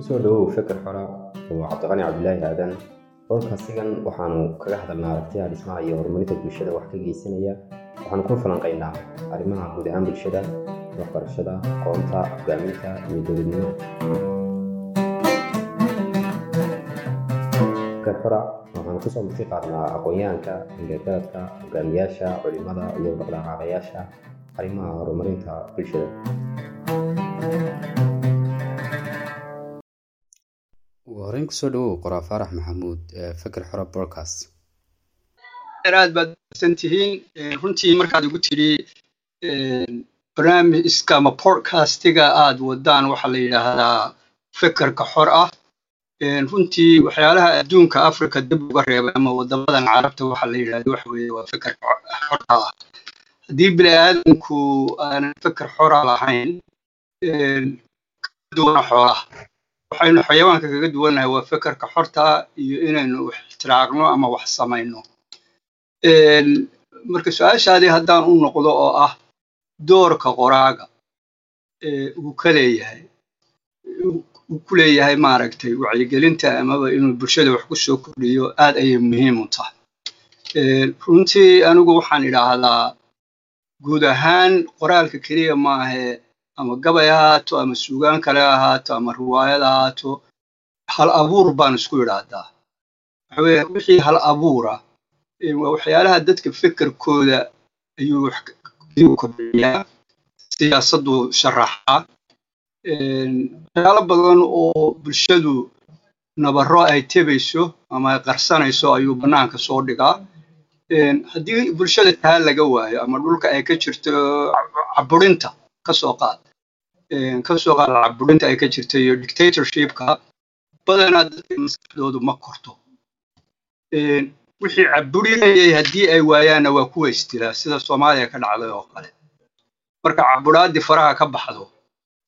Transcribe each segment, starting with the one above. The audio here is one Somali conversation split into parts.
ku soo dhawow feker xora oo cabdiqani cabdilaahi aadan bodkastigan waxaanu kaga hadalnaa aragtiyaha dhismaha iyo horumarinta bulshada wax ka geysanaya. Waxaanu ku falanqaynaa arrimaha guud ahaan bulshada waxbarashada aqoonta hogaaminta iyo dowladnimada. Feker xora waxaanu ku soo marti qaadnaa aqoon-yahanka indheergaradka hogaamiyaasha culimada iyo dhaqdhaqaaqayaasha arrimaha horumarinta bulshada ugu horreyn ku soo dhawow qoraa faarax maxamuud ee feker xora broadcast. Aad baad san tihiin runtii markaad igu tidhi barnaamijka ama podcastiga aad wadaan waxaa la yidhaahdaa fekerka xor ah. Runtii waxyaalaha adduunka africa dib uga reebay ama wadamadan carabta waxaa la yidhahda waxa waa fekerka xorta ah. Haddii bini aadamku aanan feker xora lahayn duwana xoolaha waxaynu xayawaanka kaga duwannahay waa fekerka xorta iyo inaynu wax ixtiraaqno ama wax samayno. Marka su'aashaadii haddaan u noqdo oo ah doorka qoraaga uu ka leeyahay uu ku leeyahay maaragtay wacyigelinta amaba inuu bulshada wax ku soo kordhiyo aad ayay muhiim u tahay. Runtii anigu waxaan idhaahdaa guud ahaan qoraalka keliya maahe ama gabay ahaato ama suugaan kale ahaato ama riwaayad ahaato hal abuur baan isku idhaahdaa waxaweye wixii hal abuura waa waxyaalaha dadka fekerkooda ayuu ayuu kobciyaa siyaasaddu sharaxaa. Waxyaalo badan oo bulshadu nabaro ay tebayso ama ay qarsanayso ayuu bannaanka soo dhigaa. Haddii bulshada taa laga waayo ama dhulka ay ka jirto caburinta ka soo qaad. Kasoo qaad caburinta ay ka jirto iyo dictatorshipka badanaa dadka maskaxdoodu ma korto wixii caburinayay haddii ay waayaanna waa kuwa istilaa sida soomaaliya ka dhacday oo kale. Marka caburaadii faraha ka baxdo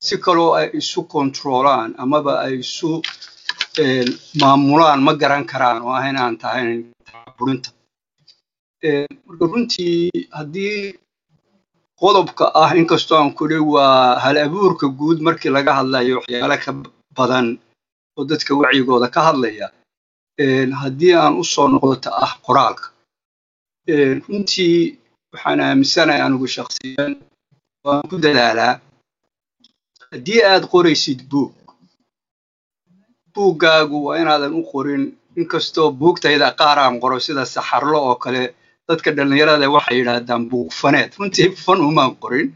si kaloo ay isu kontroolaan amaba ay isu maamulaan ma garan karaan oo ah inaan tahayn caburinta marka runtii haddii qodobka ah inkastoo aan kudhi waa hal abuurka guud markii laga hadlayo waxyaalo ka badan oo dadka wacyigooda ka hadlaya haddii aan u soo noqdo ta ah qoraalka. Runtii waxaan aaminsanahay anigu shaksiyan waan ku dadaalaa haddii aad qoraysid buug buuggaagu waa inaadan u qorin inkastoo buugtayda qaar aan qoro sida saxarlo oo kale dadka dhallinyarada waxay yidhaahdaan buug faneed. Runtii fan umaan qorin.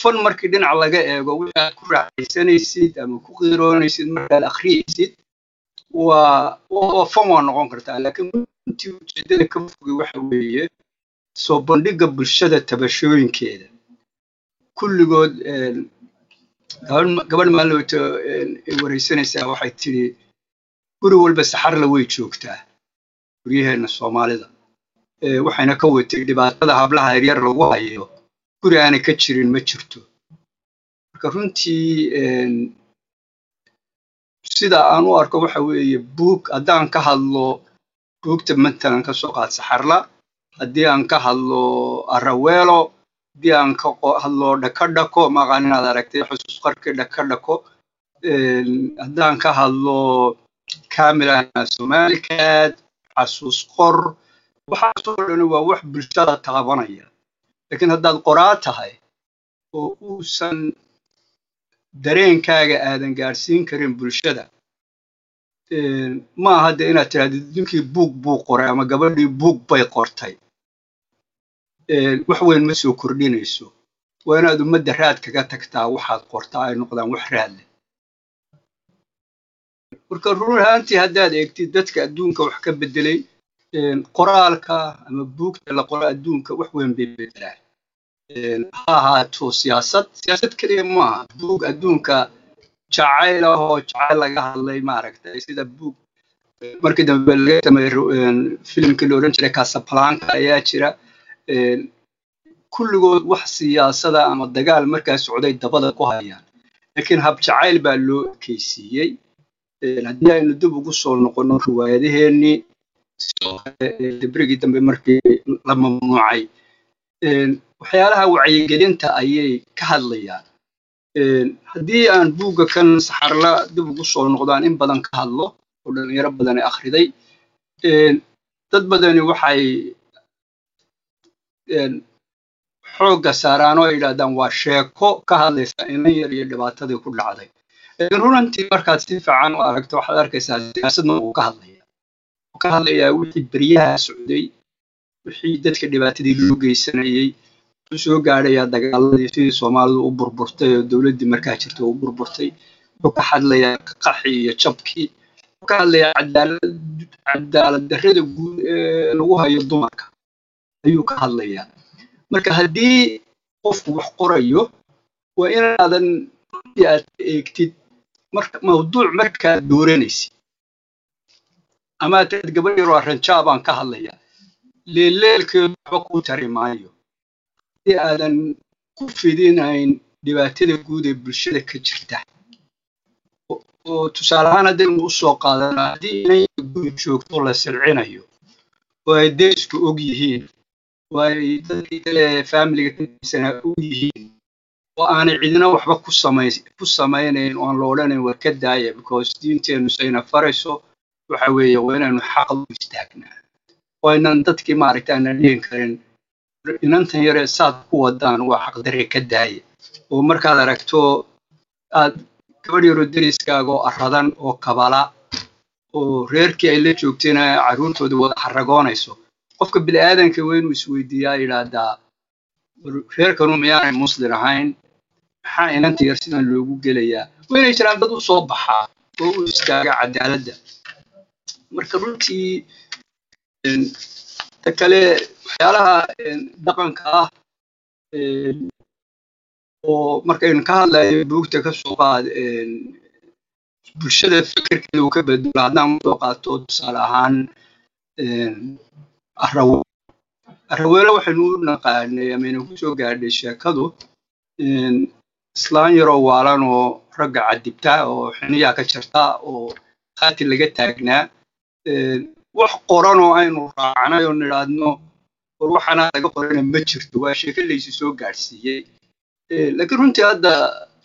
Fan markii dhinac laga eego wixii aad ku raaxaysanaysid ama ku qiiroonaysid markaad akhriyaysid waa fan waa noqon kartaa. Laakiin runtii ujeedada ka fogi waxa weeye soo bandhigga bulshada tabashooyinkeeda. Kulligood gabadh maalowto waraysanaysaa waxay tidhi guri walba saxarla way joogtaa guryaheenna soomaalida. Waxayna ka watay dhibaatada hablaha yaryar lagu hayo. Guri aanay ka jirin ma jirto. Marka runtii sida aan u arko waxa weeye buug haddaan ka hadlo buugta matalan ka soo qaad saxarla haddii aan ka hadlo araweelo haddii aan ka hadlo dhakadhako maqaan inaad aragtay xusuus qarkii dhakadhako haddaan ka hadlo camilana somalikaad xasuus qor waxaasoo dhani waa wax bulshada taabanaya laakiin haddaad qoraa tahay oo uusan dareenkaaga aadan gaadhsiin karin bulshada ma aha inaad tidhahdid ninkii buug buu qoray ama gabadhii buug bay qortay. Wax weyn ma soo kordhinayso. Waa inaad ummadda raad kaga tagtaa waxaad qortaa ay noqdaan wax raad leh marka run ahaantii haddaad eegtid dadka adduunka wax ka beddelay qoraalka ama buugta la qoro adduunka wax weyn bay beddelaan ha ahaato siyaasad siyaasad keliya maaha buug adduunka jacayl ah oo jacayl laga hadlay maaragtay sida buug markii dambe laga sameeyey filimkii la odhan jiray casablanca ayaa jira. Kulligood wax siyaasada ama dagaal markaa socday dabada ku hayaan. Laakiin hab jacayl baa loo ekeysiiyey haddii aynu dib ugu soo noqonno riwaayadaheennii sidoo kale debrigii dambe markii la mamnuucay waxyaalaha wacyigelinta ayay ka hadlayaan haddii aan buugga kan saxarla dib ugu soo noqdaan in badan ka hadlo oo dhalinyaro badani akhriday. Dad badani waxay xoogga saaraan oo ay yidhahdaan waa sheeko ka hadlaysa inan yar iyo dhibaatadii ku dhacday runantii markaad si fiican u aragto waxaad arkaysaa siyaasadna uu ka hadlaya. Uu ka hadlayaa wixii beryaha socday wixii dadka dhibaatadii loo geysanayey wuxuu soo gaadhayaa dagaaladii sidii soomaalidu u burburtay oo dowladdii markaa jirta u burburtay. Wuxuu ka hadlayaa qaxii iyo jabkii wuxuu ka hadlayaa cadaalad darrada guud ee lagu hayo dumarka. Ayuu ka hadlayaa. Marka haddii qofku wax qorayo waa inaadan aad eegtid marka mawduuc markaad dooranaysid ama ataad gabadh yaroo arranjaa baan ka hadlayaa. Leeleelkeedu waxba kuu tari maayo. Haddii aadan ku fidinayn dhibaatada guud ee bulshada ka jirta oo tusaale ahaan haddaynu u soo qaadano haddii inay guri joogto la silcinayo oo ay derisku og yihiin oo ay dadkii kale faamiliga ka og yihiin oo aanay cidina waxba ku samay ku samaynayn oo la odhanayn war ka daaya because diinteennu sayna farayso waxa weeye waa inaynu xaq u istaagnaa oo aynan dadkii maaragta aanan dhihin karin. Inantan yaree saad ku wadaan waa xaqdarre ka daaya oo markaad aragto aad gabadh yaroo deriskaaga oo aradan oo kabala oo reerkii ay la joogtayna carruurtooda wada xaragoonayso qofka bini aadanka waa inuu isweydiiyaa yidhaahdaa reerkanu miyaanay muslin ahayn maxaa inanta yar sidan loogu gelayaa. Waa inay jiraan dad u soo baxaa oo u istaaga cadaaladda marka runtii ta kale waxyaalaha dhaqanka ah oo markaynu ka hadlayo buugta ka soo qaad bulshada fikirkeeda uu ka bedelo haddaan u soo qaato tusaale ahaan araweelo araweelo waxaynu u naqaanay amaynu ku soo gaadhay sheekadu islaan yaroo waalan oo ragga cadibta oo xiniyaa ka jirta oo qaati laga taagnaa wax qoran oo aynu raacnay oo nidhaahno war waxaana laga qorana ma jirto waa sheeke laysi soo gaadhsiiyey. Laakiin runtii hadda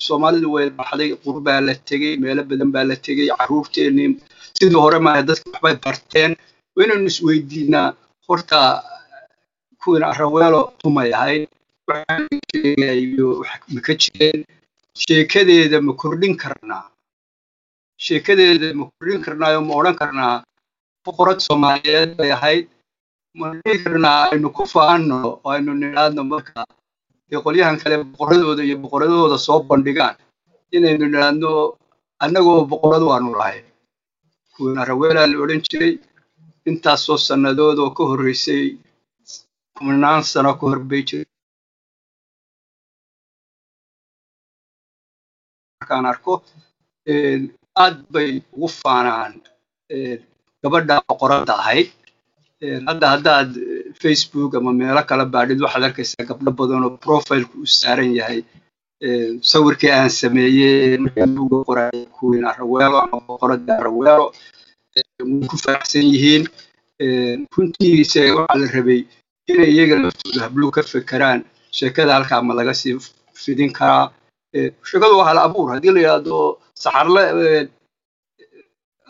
soomaalidu way baxday qur baa la tegey meelo badan baa la tegey carruurteennii sidii hore maaha dadka waxbay barteen. Waa inaynu isweydiinaa horta kuwiin araweelo tumay ahayd ma ka jireen sheekadeeda ma kordhin karnaa? Sheekadeeda ma kordhin karnaayo ma odhan karnaa boqorad soomaaliyeed bay ahayd. Ma dhihi karnaa aynu ku faanno oo aynu nidhaadno marka dee qolyahan kale boqoradooda iyo boqoradooda soo bandhigaan. Inaynu nidhaadno annagoo boqorad waanu lahay. Kuwiin araweelaa la odhan jiray intaasoo sannadood oo ka horreysay kumanaan sano ka hor bay markaan arko aad bay ugu faanaan gabadha boqoradda ahayd. Hadda haddaad facebook ama meelo kala baadhid waxaad arkaysaa gabdho badan oo profilku u saaran yahay. Sawirkii aan sameeyey markaan buuga qoray kuwiin araweelo ama boqoradda araweelo way ku faraxsan yihiin. Runtiise waxaa la rabay inay iyaga laftooda habluhu ka fekeraan sheekada halkaa ma laga sii fidin karaa sheekadu waa hal abuur haddii la yidhaahdo saxarle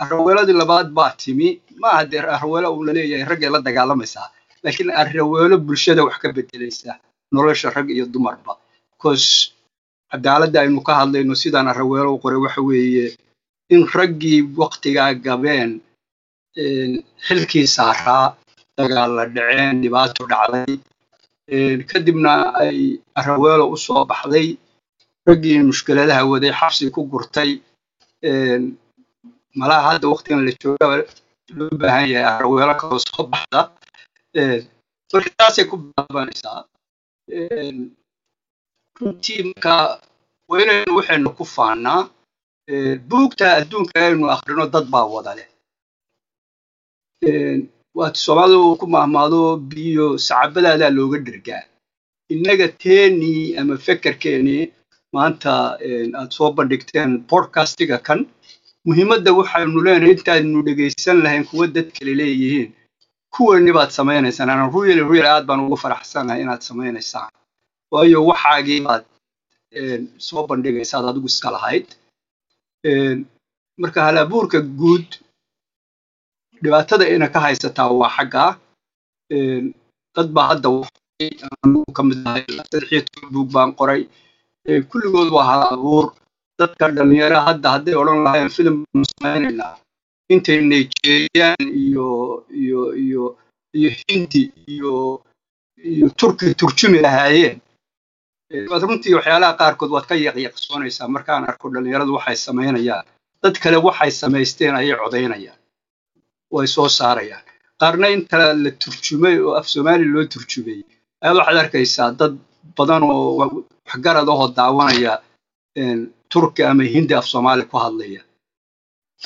araweeladii labaad baa timi. Maaha dee araweelo uu la leeyahay raggay la dagaalamaysaa laakiin araweelo bulshada wax ka bedelaysa nolosha rag iyo dumarba. Because cadaaladda aynu ka hadlayno sidaan araweelo u qoray waxa weeye in raggii waktigaa gabeen xilkii saaraa dagaal la dhaceen dhibaato dhacday kadibna ay araweelo u soo baxday raggii mushkiladaha waday xabsi ku gurtay malaha hadda waktigan la jooga loo baahan yahay araweelo kaloo soo baxda taasay ku bilaabanaysaa runtii marka waa waxaynu ku faannaa buugta adduunka aynu akhrino dad baa wada leh. Waad soomaalidu ku mahmaado biyo sacabadaadaa looga dhergaa. Innaga teenii ama fekerkeenii maanta aad soo bandhigteen bodcastiga kan. Muhiimadda waxaynu leenahay intaadnu dhegaysan lahayn kuwa dad kale leeyihiin. Kuwani baad samaynaysaan. Ana ruyal ruyal aad baan ugu faraxsanahay inaad samaynaysaan. Waayo waxaagii baad soo bandhigaysaad adigu iska lahayd. Marka halabuurka guud dhibaatada ina ka haysataa waa xaggaa dad baa hadda ka mid ahay saddex iyo toban buug baan qoray kulligood waa halabuur dadka dhalinyara hadda hadday odhan lahayn filim baanu samaynaynaa intay nigeriyaan iyo iyo iyo iyo hindi iyo iyo turki turjumi lahaayeen waad runtii waxyaalaha qaarkood waad ka yaqyaqsoonaysaa markaan arko dhalinyaradu waxay samaynayaan dad kale waxay samaysteen ayay codaynayaan way soo saarayaan qaarna inta la turjumay oo af soomaali loo turjumay ayaad waxaad arkaysaa dad badan oo waxgarad ahoo daawanaya turki ama hindi af soomaali ku hadlaya.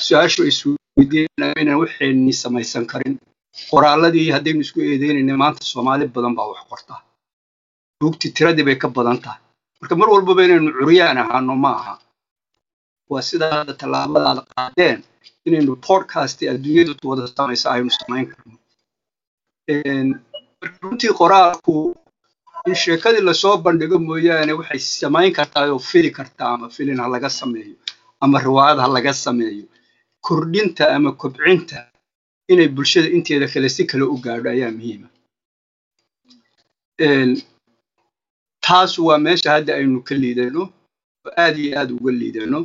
Su'aashu isweydiinayna waxaynii samaysan karin. Qoraaladii haddaynu isku eedeynayna maanta soomaali badan baa wax qorta. Buugti tiradii bay ka badan tahay. Marka mar walbaba inaynu curyaan ahaano ma aha. Waa sidaa hadda tallaabadaada qaadeen inaynu podcast adduunyadu wada samaysa aynu samayn karno. Runtii qoraalku in sheekadii la soo bandhigo mooyaane waxay samayn kartaa oo fili kartaa ama filin ha laga sameeyo ama riwaayad ha laga sameeyo. Kordhinta ama kobcinta inay bulshada inteeda kale si kale u gaadho ayaa muhiima taas waa meesha hadda aynu ka liidano oo aad iyo aad uga liidano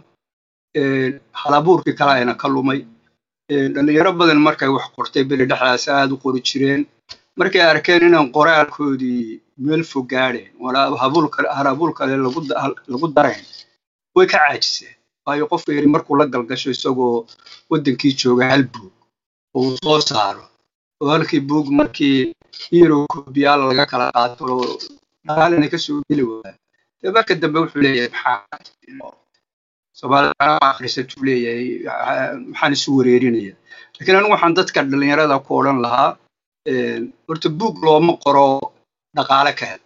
halabuurkii kale ayna ka lumay. Dhalinyaro badan markay wax qortay beri dhexdaas aad u qori jireen. Markay arkeen inaan qoraalkoodii meel fog gaadheen halabuur kale lagu darayn way ka caajiseen. Waayo qofka yari markuu la galgasho isagoo waddankii jooga hal buug uu soo saaro. Oo halkii buug markii euro kobiyaal laga kala qaato dhaqaalina ka soo geli waaya dee marka dambe wuxuu leeyahay maxaa leeyahay maxaan isu wareerinaya laakiin anigu waxaan dadka dhalinyarada ku odhan lahaa horta buug looma qoro dhaqaale ka hel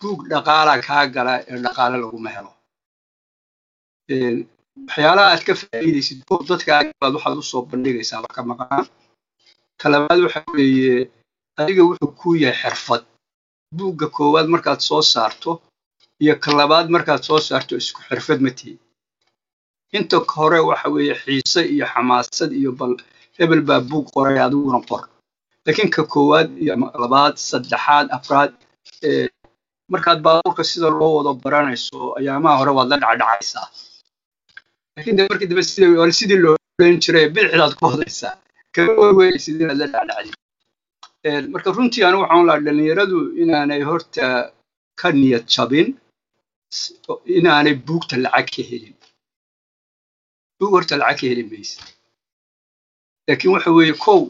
buug dhaqaala kaa gala ee dhaqaale laguma helo waxyaalaha aad ka faa'iidaysid koob dadkaabaad waxaad u soo bandhigaysaa marka maqnaan talabaad waxa weeye adiga wuxuu kuu yahay xirfad. Buugga koowaad markaad soo saarto iyo ka labaad markaad soo saarto isku xirfad ma tihin inta hore waxa weeye xiise iyo xamaasad iyo bal hebel baa buug qoray adiguna qor laakiin ka koowaad iyo labaad saddexaad afraad markaad baabuurka sida loo wado baranayso ayaamaha hore waad la dhacdhacaysaa. Laakiin de markii dambe sidii sidii loo oran jiray bidixdaad ku wadaysaa kama weyweysid inaad la dhacdhacdid marka runtii anigu waxaan lahaa dhalinyaradu inaanay horta ka niyad jabin inaanay buugta lacag ka helin. Buug horta lacag ka heli maysa laakiin waxa weeye kow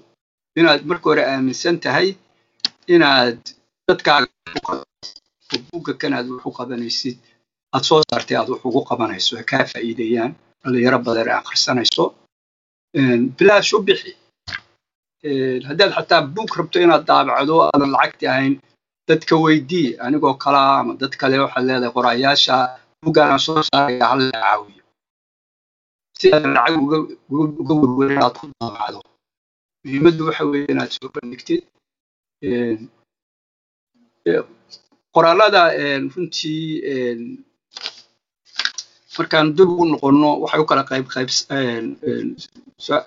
inaad marka hore aaminsan tahay inaad dadkaaga kan aad wax u qabanaysid aad soo saartay aad wax ugu qabanayso ay kaa faa'iideeyaan dhalinyaro badan ee akhrisanayso. Bilaash u bixi. Haddaad xataa buug rabto inaad daabacdo aadan lacagti ahayn dadka weydii anigoo kalaa ama dad kale waxaad leedahay qorayaasha buuggaan aan soo saaraya hal la caawiyo si aad lacag uga werwer inaad ku daabacdo muhiimaddu waxa weeye inaad soo bandhigtid qoraalada runtii markaan dib ugu noqonno waxay u kala qayb qayb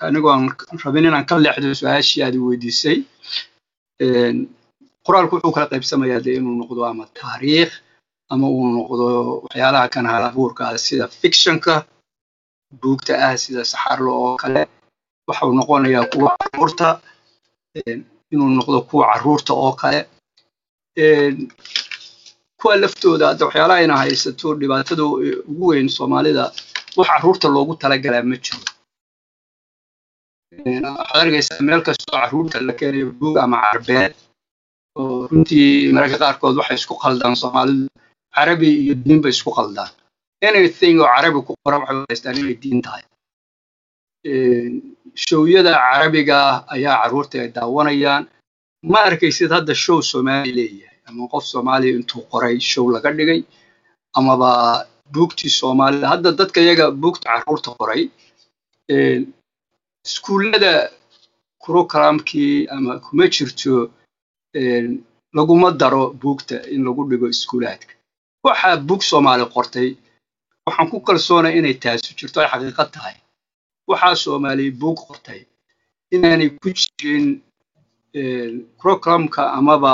anigoo aan rabin inaan ka leexdo su'aashii aad weydiisay qoraalku wuxuu kala qaybsamayaa dee inuu noqdo ama taariikh ama uu noqdo waxyaalaha kan hal abuurka ah sida fictionka buugta ah sida saxarlo oo kale waxau noqonayaa kuwa carruurta inuu noqdo kuwa carruurta oo kale. Kuwa laftooda hadda waxyaalaha ayna haysato dhibaatada ugu weyn soomaalida wax carruurta loogu talagalaa ma jiro. Waxaad arkaysaa meel kastoo carruurta la keenayo buug ama carbeed oo runtii mararka qaarkood waxay isku qaldaan soomaalidu carabi iyo diin bay isku qaldaan. Anything oo carabi ku qoran waxay haystaan inay diin tahay showyada carabiga ayaa carruurta ay daawanayaan. Ma arkaysid hadda show soomaali leeyahay ama qof soomaaliya intuu qoray show laga dhigay amaba buugtii soomaalida hadda dadka iyaga buugta carruurta qoray iskuullada kurokalamkii ama kuma jirto laguma daro buugta in lagu dhigo iskuulaadka. Waxaa bug soomaali qortay waxaan ku kalsoonay inay taasu jirto ay xaqiiqo tahay waxaa soomaali bug qortay inaanay ku jirin proclamka amaba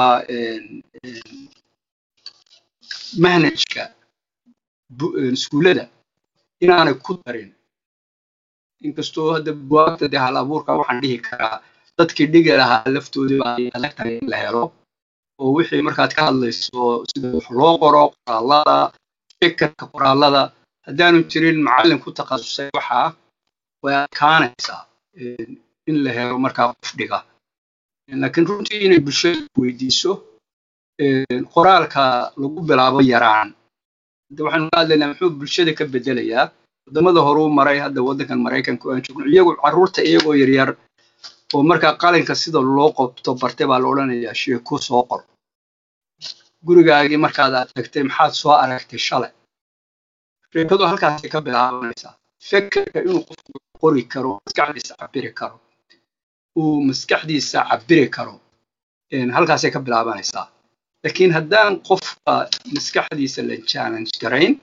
manhajka iskuullada inaanay ku darin. Inkastoo hadda buwaagta dee hal abuurka waxaan dhihi karaa dadkii dhigi lahaa laftoodii baa in la helo oo wixii markaad ka hadlayso sida wax loo qoro qoraallada fikirka qoraallada haddaanu jirin macallin ku takhasusay waxaa way adkaanaysaa in la helo markaa qof dhiga. Laakiin runtii inay bulshada weydiiso qoraalka lagu bilaabo yaraan. Hadda waxaanu ka hadlaynaa muxuu bulshada ka bedelayaa? Waddamada horuu maray hadda waddankan maraykanka aan joogno iyagu carruurta iyagoo yaryar oo markaa qalinka sida loo qobto bartay baa la odhanayaa sheeko soo qor. Gurigaagii markaad aad tagtay maxaad soo aragtay shalay? Sheekadu halkaasay ka bilaabanaysaa. Fekerka inuu qofku qori karo maskaxdiisa cabiri karo. Uu maskaxdiisa cabiri karo. Halkaasay ka bilaabanaysaa. Laakiin haddaan qofka maskaxdiisa la challenge garayn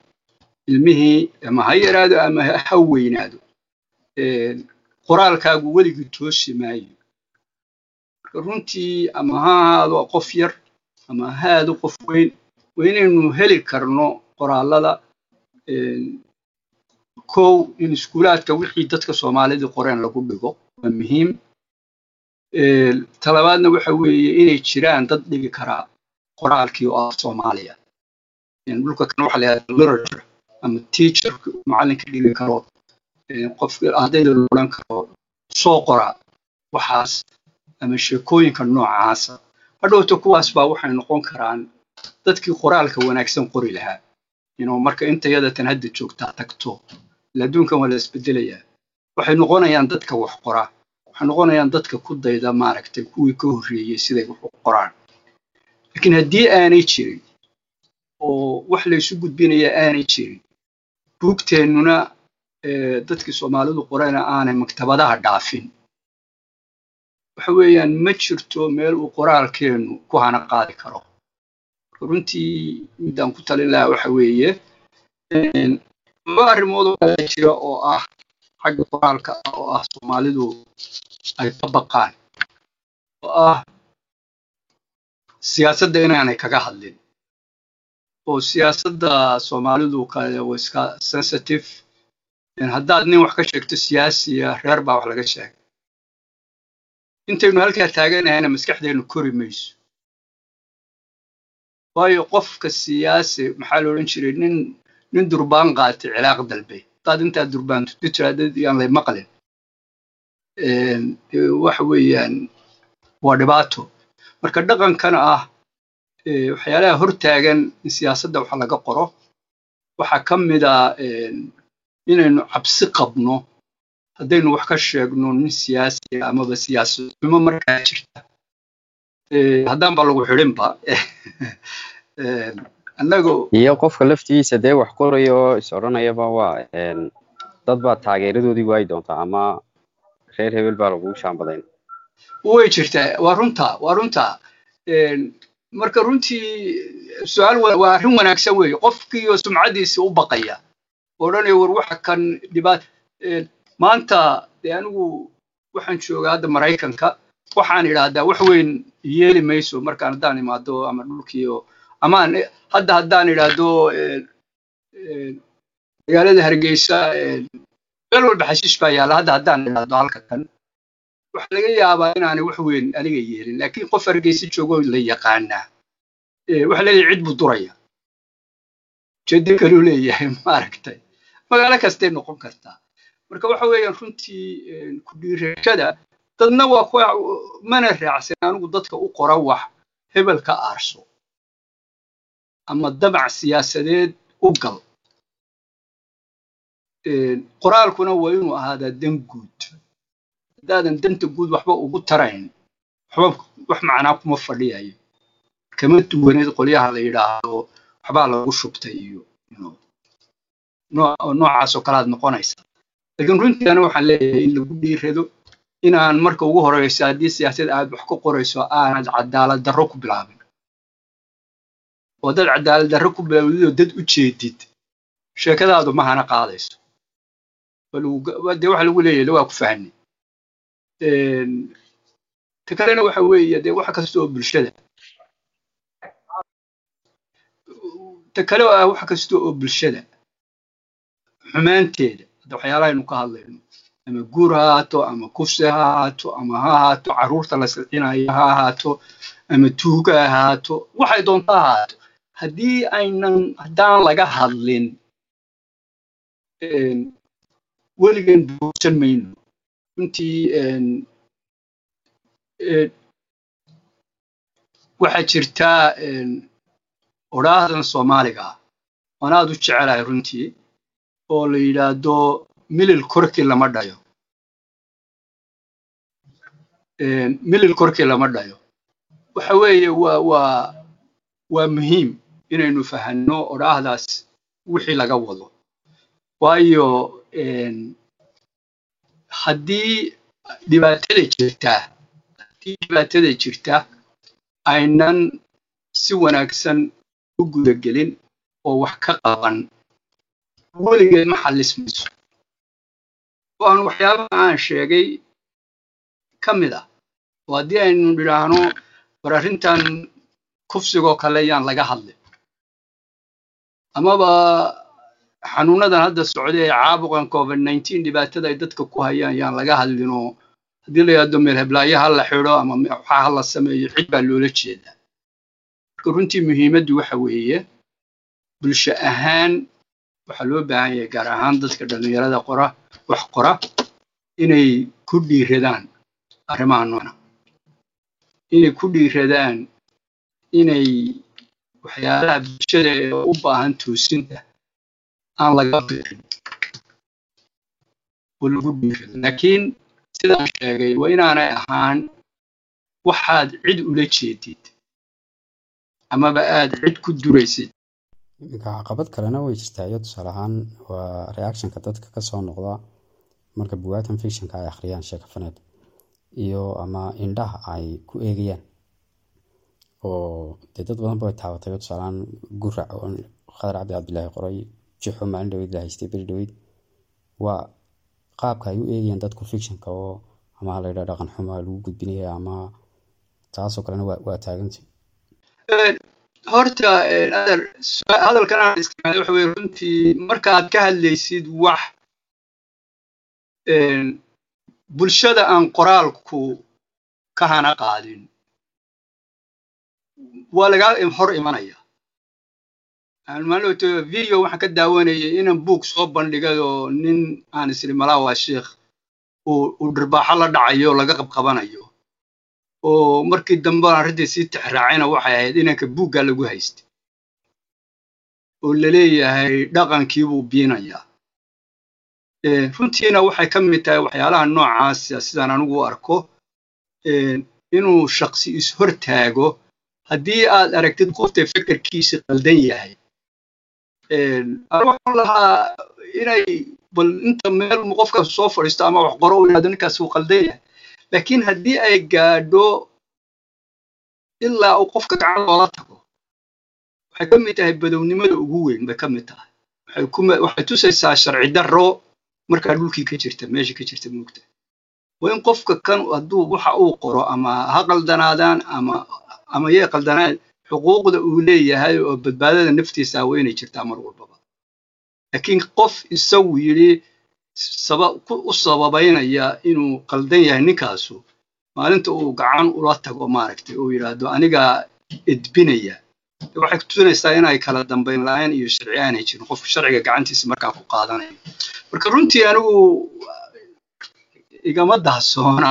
ilmihii ama ha yaraado ama ha weynaado qoraalkaagu weligii toosi maayo. Marka runtii ama ha ahaado qof yar ama ha aado qof weyn waa inaynu heli karno qoraallada kow in iskuulaadka wixii dadka soomaalida qoreen lagu dhigo waa muhiim. Talabaadna waxa weeye inay jiraan dad dhigi karaa qoraalkii oo ah soomaaliya. Dhulka kan waxa la yidhahda literature ama teacher macallinka dhigi karo qofka ardayda la odhan karo soo qora waxaas ama sheekooyinka noocaasa hadhowta kuwaas baa waxay noqon karaan dadkii qoraalka wanaagsan qori lahaa. Inuu marka intayadatan hadda joogtaa tagto adduunkan waa la isbedelayaa. Waxay noqonayaan dadka wax qora. Waxay noqonayaan dadka ku dayda maaragtay kuwii ka horreeyey siday wax u qoraan. Laakiin haddii aanay jirin oo wax laysu gudbinaya aanay jirin buugteennuna dadkii soomaalidu qorayna aanay maktabadaha dhaafin. Waxa weeyaan ma jirto meel uu qoraalkeennu ku hana qaadi karo. Runtii midaan ku talin lahaa waxa weeye laba arrimood oo jira oo ah xagga qoraalka ah oo ah soomaalidu ay ka baqaan oo ah siyaasadda inaanay kaga hadlin oo siyaasadda soomaalidu kale waa iska sensitive. Haddaad nin wax ka sheegto siyaasiya reer baa wax laga sheegay. Intaynu halkaa taaganahayna maskaxdeennu kori mayso. Waayo qofka siyaasi maxaa la odhan jiray? Nin nin durbaan qaatay cilaaq dalbe haddaad intaa durbaan tuti yaan lay maqlin. Waxa weeyaan waa dhibaato. Marka dhaqankana ah waxyaalaha hortaagan in siyaasadda wax laga qoro waxaa ka mid a inaynu cabsi qabno haddaynu wax ka sheegno nin siyaasi amaba siyaasadnimo markaa jirta. Haddaan ba lagu xidhinba annagu iyo qofka laftigiisa dee wax qoraya oo is odhanayaba waa dad baa taageeradoodii waayi doontaa ama reer hebel baa lagu shaambadayn. Way jirtaa waa runta waa runta. Marka runtii su'aal waa arrin wanaagsan weeye. Qofkiiyo sumcaddiisii u baqaya. Odhanaya war waxa kan dhibaat maanta dee anigu waxaan joogaa hadda maraykanka. Waxaan idhaahdaa wax weyn yeeli mayso markaan haddaan imaado ama dhulkiio amaan hadda haddaan idhaahdo magaalada hargeysa meel walba xashiish baa yaalla hadda haddaan idhaahdo halka kan. Waxa laga yaabaa inaanay wax weyn aniga yeelin laakiin qof hargeysa joogo la yaqaanaa. Waxa leeyahay cid buu duraya. Ujeedo kaluu leeyahay maaragtay. Magaalo kastay noqon kartaa. Marka waxa weeyaan runtii ku dhiirashada dadna waa mana raacsan anigu dadka u qora wax hebel ka aarso ama damac siyaasadeed u gal. Qoraalkuna waa inuu ahaadaa dan guud. Haddaadan danta guud waxba ugu tarayn. Waxba wax macnaa kuma fadhiyayo kama duwaneed qolyaha la yidhaahdo waxbaa lagu shubtay iyo noocaasoo kalead noqonaysa. Laakiin runtii ana waxaan leeyahay in lagu dhiirado inaan marka ugu horeyso haddii siyaasad aad wax ka qorayso aanad cadaalad darro ku bilaabin oo dad cadaalad darro ku bilaawdid oo dad u jeedid. Sheekadaadu mahana qaadayso. Dee waxa lagu leeyahay waa ku fahni ta kalena waxa weeye dee wax kasta oo bulshada. Ta kale oo ah wax kasta oo bulshada. Xumaanteeda hadda waxyaalaha aynu ka hadlayno. Ama guur ha ahaato ama kufsi ha ahaato ama ha ahaato carruurta la silcinayo ha ahaato ama tuuga ha ahaato waxay doonto ha ahaato haddii aynan haddaan laga hadlin weligan buursan mayno runtii waxaa jirtaa odhaahdan soomaaliga ah. Waan aad u jecelahay runtii oo la yidhaahdo milil korkii lama dhayo. Milil korkii lama dhayo. Waxa weeye waa waa waa muhiim inaynu fahanno odhaahdaas wixii laga wado. Waayo haddii dhibaatada jirtaa haddii dhibaatada jirta aynan si wanaagsan u gudagelin oo wax ka qaban. Weligeed ma xallismayso. Aan waxyaabaha aan sheegay ka mid ah. Oo haddii aynu nidhaahno war arrintan kufsigoo kale yaan laga hadlin amaba xanuunadan hadda socda ee caabuqan covid nineteen dhibaatada ay dadka ku hayaan yaan laga hadlinoo haddii la yidhahdo meel heblaayo ha la xidho ama waxaa ha la sameeyo cid baa loola jeedaa marka runtii muhiimaddu waxa weeye bulsho ahaan waxaa loo baahan yahay gaar ahaan dadka dhallinyarada qora wax qora inay ku dhiiradaan arrimaha noona inay ku dhiiradaan inay waxyaalaha bulshada ee u baahan toosinta aan laga birin oo lagu dhiirado laakiin sidaan sheegay waa inaanay ahaan waxaad cid ula jeedid amaba aad cid ku duraysid. Iminka caqabad kalena way jirtaa. Iyo tusaale ahaan waa reactionka dadka ka soo noqda marka bugaagtan fictionka ay akhriyaan sheekafaneed iyo ama indhaha ay ku eegayaan oo dee dad badanba way taabatay tusaaleahaan gurac oo khadar cabdi cabdilaahi qoray jixo maalin dhaweyd la haystay beri dhaweyd waa qaabka ay u eegayaan dadku fictionka oo ama ha layidhaha dhaqan xumo lagu gudbinaya ama taasoo kalena waa taagantay. Horta adar hadalkan aan isticmaalay waxa weye runtii markaad ka hadlaysid wax bulshada aan qoraalku ka hana qaadin waa lagaa hor imanaya. Maalin video waxaan ka daawanayay inaan buug soo bandhigay oo nin aan isri malaa waa sheikh uu dhirbaaxo la dhacayo laga qabqabanayo. Oo markii dambe arrintii sii tixraacayna waxay ahayd inanka buugga lagu haystay. Oo la leeyahay dhaqankiibuu biinayaa runtiina waxay ka mid tahay waxyaalaha noocaasa sidaan anigu arko. Inuu shaksi is-hortaago haddii aad aragtid qofta fekerkiisa qaldan yahay waxaan lahaa inay bal inta meel qofka soo fadhiisto ama wax qoro u yidhahdo ninkaas uu qaldan yahay. Laakiin haddii ay gaadho ilaa uu qofka gacan loola tago waxay ka mid tahay badownimada ugu weyn bay ka mid tahay. Waxay tusaysaa sharci darro markaa dhulkii ka jirta meesha ka jirta moogta waa in qofka kan hadduu waxa uu qoro ama ha qaldanaadaan ama ama yay qaldanaan xuquuqda uu leeyahay oo badbaadada naftiisa waa jirtaa mar walbaba. Laakiin qof isagu yidhi u sababaynaya inuu qaldan yahay ninkaasu maalinta uu gacan ula tago maaragtay uu yidhaahdo anigaa edbinaya. Waxay tusinaysaa inay kala dambayn la'aan iyo sharci aanay jirin qofku sharciga gacantiisa markaa ku qaadanayo marka runtii anigu igama dahsoona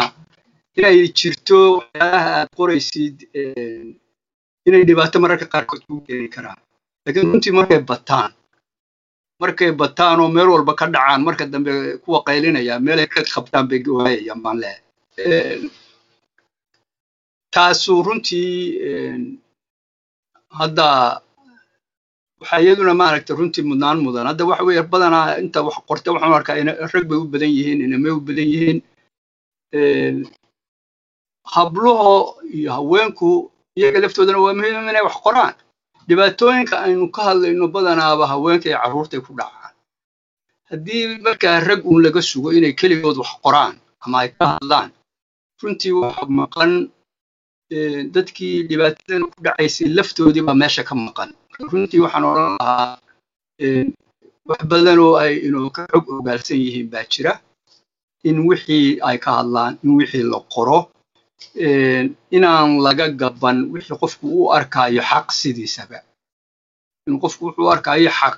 inay jirto waxyaalaha aad qoraysid inay dhibaato mararka qaarkood ku keeni karaan. Laakiin runtii markay bataan markay bataan oo meel walba ka dhacaan marka dambe kuwa qaylinaya meelay ka qabtaan bay waayayaan baan leehay taasu runtii hadda waxaa iyaduna maaragtay runtii mudnaan mudan. Hadda waxa weeye badanaa inta wax qorta waxaan arkaa rag bay u badan yihiin inamay u badan yihiin habluho iyo haweenku iyaga laftoodana waa muhiim inay wax qoraan. Dhibaatooyinka aynu ka hadlayno badanaaba haweenka iyo carruurtay ku dhacaan. Haddii markaa rag uun laga sugo inay keligood wax qoraan ama ay ka hadlaan runtii waxa maqan dadkii dhibaatadan ku dhacaysay laftoodii baa meesha ka maqan. Runtii waxaan odhan lahaa wax badan oo ay inuu ka xog ogaalsan yihiin baa jira in wixii ay ka hadlaan in wixii la qoro inaan laga gaban wixii qofku u arkaayo xaq sidiisaba. In qofku wuxuu u arkaayo xaq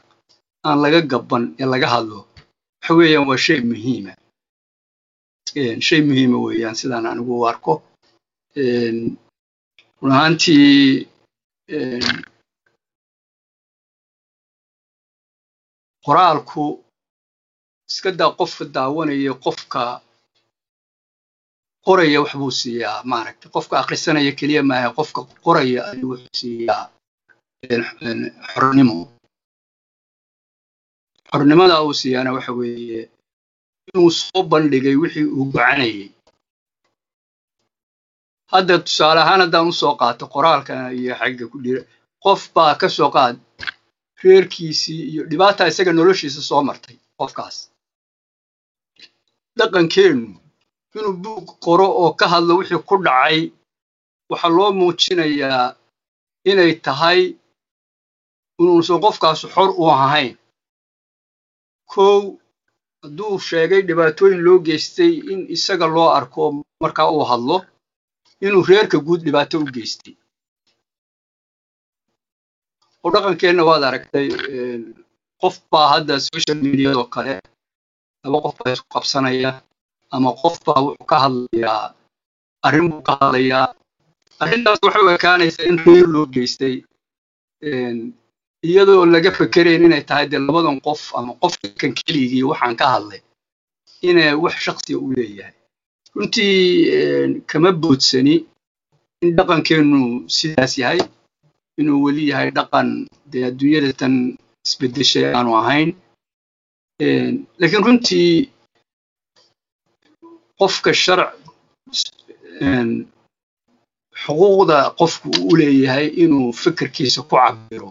aan laga gaban ee laga hadlo waxa weeyaan waa shay muhiima. Shay muhiima weeyaan sidaan anigu u arko. Run ahaantii qoraalku iska daa qofka daawanaya qofka qoraya wax buu siiyaa maaragtay. Qofka akhrisanaya keliya maaha qofka qoraya ayuu wuxuu siiyaa xornimo. Xornimada uu siiyaana waxa weeye inuu soo bandhigay wixii uu gocanayay hadda tusaale ahaan haddaan u soo qaato qoraalkan iyo xagga ku dhira qof baa ka soo qaad reerkiisii iyo dhibaata isaga noloshiisa soo martay qofkaas. Dhaqankeennu inuu buug qoro oo ka hadlo wixii ku dhacay waxaa loo muujinayaa inay tahay inuusan qofkaas xor u ahayn. Kow hadduu sheegay dhibaatooyin loo geystay in isaga loo arko markaa uu hadlo inuu reerka guud dhibaato u geystay. Oo dhaqankeenna waad aragtay qof baa hadda social mediadoo kale laba qof baa isku qabsanaya ama qof baa wuxuu ka hadlayaa arrin buu ka hadlayaa. Arrintaas waxay u ekaanaysaa in reer loo geystay iyadoo laga fekerayn inay tahay dee labadan qof ama qofkan keligii waxaan ka hadlay inay wax shaksiya u leeyahay. Runtii kama boodsani in dhaqankeennu sidaas yahay inuu weli yahay dhaqan dee adduunyada tan isbeddeshay aanu ahayn. Laakiin runtii qofka sharc xuquuqda qofku u leeyahay inuu fikirkiisa ku cabiro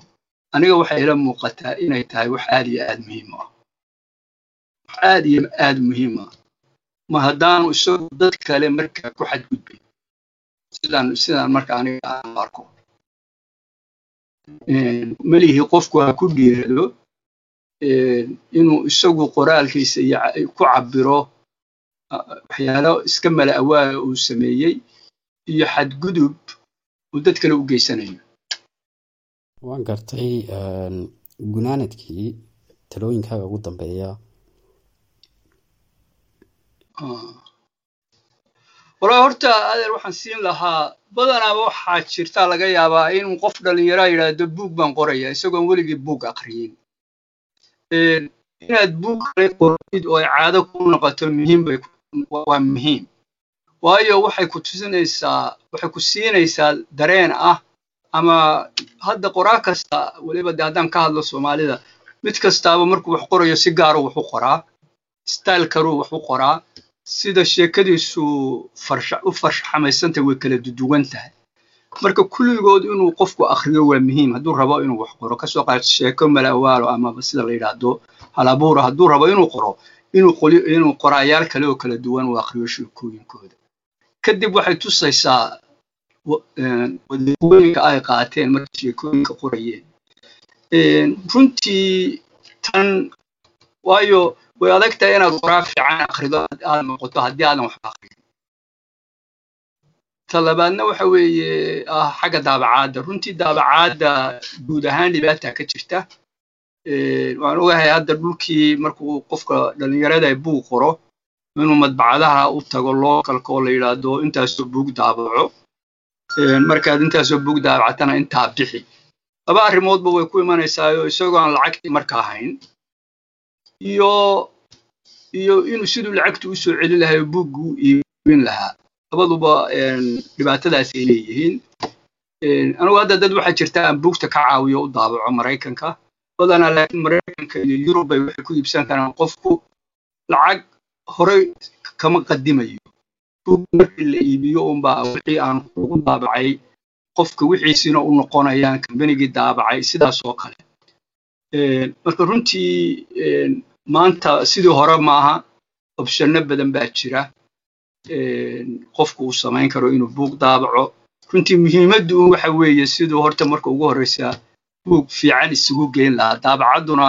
aniga waxay ila muuqataa inay tahay wax aad iyo aad muhiim ah. Wax aad iyo aad muhiim ah. Ma haddaanu isagu dad kale markaa ku xadgudbin. Sidaan sidaan marka aniga aan arko. Melihi qofku ha ku dhiirado inuu isagu qoraalkiisa ku cabiro waxyaalo iska mala awaala uu sameeyey iyo xadgudub uu dad kale u geysanayo. Waan gartay gunaanadkii talooyinkaaga ugu dambeeya. Walaa horta adeer waxaan siin lahaa badanaaba waxaa jirtaa laga yaabaa inuu qof dhallinyaraa yidhaahdo buug baan qoraya isagoon weligii buug aqriyin inaad buug kale qortid oo ay caado ku noqoto muhiim bay waa muhiim. Waayo waxay ku tusinaysaa waxay ku siinaysaa dareen ah ama hadda qoraa kasta weliba de haddaan ka hadlo soomaalida. Mid kastaaba markuu wax qorayo si gaaru wax u qoraa style karuu wax u qoraa sida sheekadiisu u farshaxamaysantay way kala duduwan tahay. Marka kulligood inuu qofku akhriyo waa muhiim hadduu rabo inuu wax qoro ka soo qaad sheeko malawaalo amaba sida la yidhaahdo halabuura hadduu rabo inuu qoro inuu qoraayaal kale oo kala duwan uu akhriyo sheekooyinkooda kadib waxay tusaysaa wadiiqooyinka ay qaateen markay sheekooyinka qorayeen. Runtii tan waayo way adag tahay inaad qoraa fiican akhrido aad noqoto haddii aadan waxba akhrin talabaadna waxa weeye ah xagga daabacaadda. Runtii daabacaadda guud ahaan dhibaata ka jirta waan ogahay hadda dhulkii markuu qofka dhallinyarada buug qoro inuu madbacadaha u tago lookalka oo la yidhaahdo intaasoo buug daabaco. Markaad intaasoo buug daabacatana intaa bixi. Laba arrimoodba way ku imanaysaayoo isagoo aan lacagtii markaa hayn iyo iyo inuu siduu lacagtu u soo celin lahaa buuggu iibin lahaa. Labaduba dhibaatadaas ay leeyihiin. Anugu hadda dad waxaa jirta aan buugta ka caawiyo u daabaco maraykanka badanaa laakiin maraykanka iyo yurub bay waxay ku iibsan karaan qofku lacag horey kama qadimayo. Markii la iibiyo unbaa wixii aan ugu daabacay qofka wixiisina u noqonayaan kambanigii daabacay sidaas oo kale. Marka runtii maanta sidii hore maaha opshano badan baa jira. Qofku uu samayn karo inuu buug daabaco. Runtii muhiimaddu waxa weeye siduu horta marka ugu horreysa buug fiican isugu geyn lahaa. Daabacadduna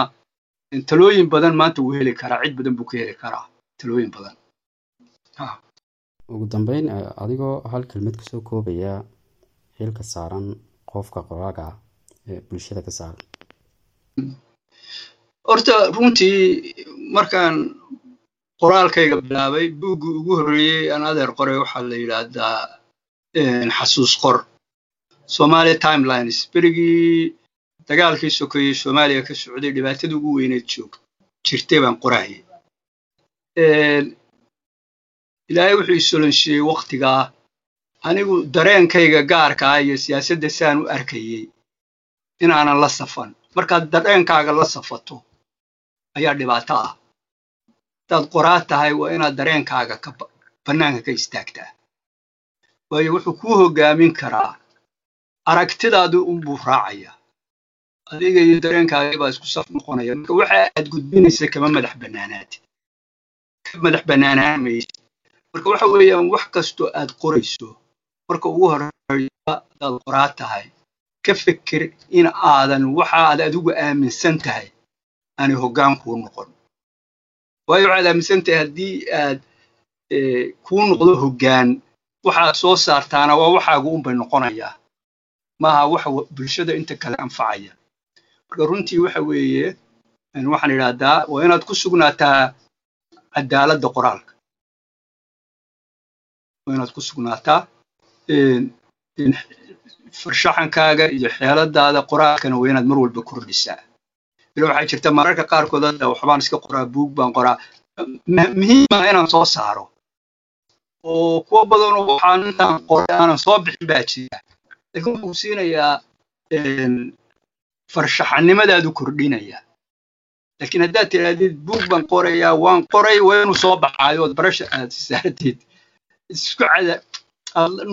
talooyin badan maanta wuu heli karaa. Cid badan buu ka heli karaa talooyin badan. Ugu dambeyn adigoo hal kelmad ka soo koobaya xilka saaran qofka qoraaga ah ee bulshada ka saaran. Horta runtii markaan qoraalkayga bilaabay buuggii ugu horreeyey aan adeer qoray waxaa la yidhaahdaa xasuus qor. Somalia timelines berigii dagaalkii sokeeyey soomaaliya ka socday dhibaatada ugu weyneed joog jirtay baan qorahayay ilaahay wuxuu isolonshiyey waktigaa anigu dareenkayga gaarka ah iyo siyaasadda saan u arkayey inaanan la safan markaad dareenkaaga la safato ayaa dhibaato ah hadaad qoraad tahay waa inaad dareenkaaga ka bannaanka ka istaagtaa waayo wuxuu kuu hoggaamin karaa aragtidaadu unbuu raacaya adiga iyo dareenkaagii baa isku saf noqonaya. Marka waxa aad gudbinaysa kama madax bannaanaad ka madax bannaanaan maysa marka waxa weeyaan wax kastoo aad qorayso marka ugu horreeya hadaad qoraad tahay ka fikir in aadan waxa aad adigu aaminsan tahay aanay hoggaan kuu noqon. Waayo waxaad aaminsan tahay haddii aad kuu noqdo hoggaan waxaad soo saartaana waa waxaagu unbay noqonayaa maaha waxa bulshada inta kale anfacaya runtii waxa weeye waxaan idhaahdaa waa inaad ku sugnaataa cadaaladda qoraalka. Waa inaad ku sugnaataa farshaxankaaga iyo xeeladaada qoraalkana waa inaad mar walba kordhisaa ila waxaa jirta mararka qaarkood hadda waxbaan iska qoraa buug baan qoraa. Muhiima inaan soo saaro. Oo kuwa badanoo waxaan intaan qoray aanan soo bixin baa jira. Laakiin wuxuu siinayaa farshaxanimadaadu kordhinaya laakiin haddaad tidhaahdid buug baan qorayaa waan qoray waa inuu soo baxaayo ood barasha aad saartid isku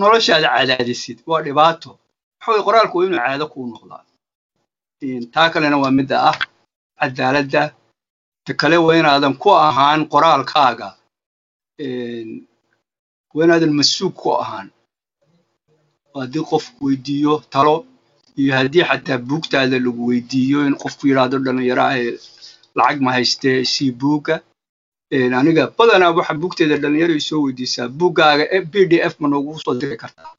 noloshaada cadaadisid waa dhibaato. Waxa weye qoraalku waa inuu caado kuu noqdaa? Taa kalena waa midda ah cadaaladda. Ta kale waa inaadan ku ahaan qoraalkaaga. Waa inaadan masuug ku ahaan. Haddii qof weydiiyo talo iyo haddii xataa buugtaada lagu weydiiyo in qofku yidhaahdo dhallinyaro ah lacag ma haystee sii buugga aniga badanaa waxa buugteeda dhallinyaro soo weydiisaa buuggaaga b d f ma noogu soo diri kartaa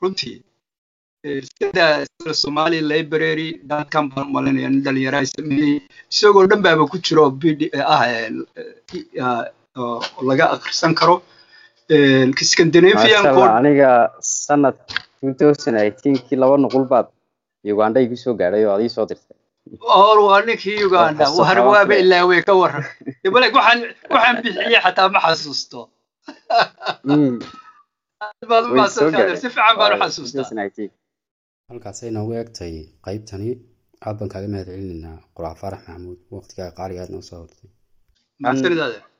runtii sida somali library dadkan baan malinaya nin dhallinyaro ay sameeyey isagoo dhan baaba ku jiro b d ah laga akhrisan karo aniga sanad kii laba nuqul baad. Uganda igu soo gaadhay oo adii soo dirtay. Or waa ninkii uganda. War waaba ilaawey ka waran waxaan waxaan bixiyey xataa ma xasuusto. Si fiican baan u xasuustaa halkaasay noogu egtay qaybtani aad baan kaaga mahad celinaynaa faarax maxamuud. Waqtigaa qaaliga aad noo soo hortay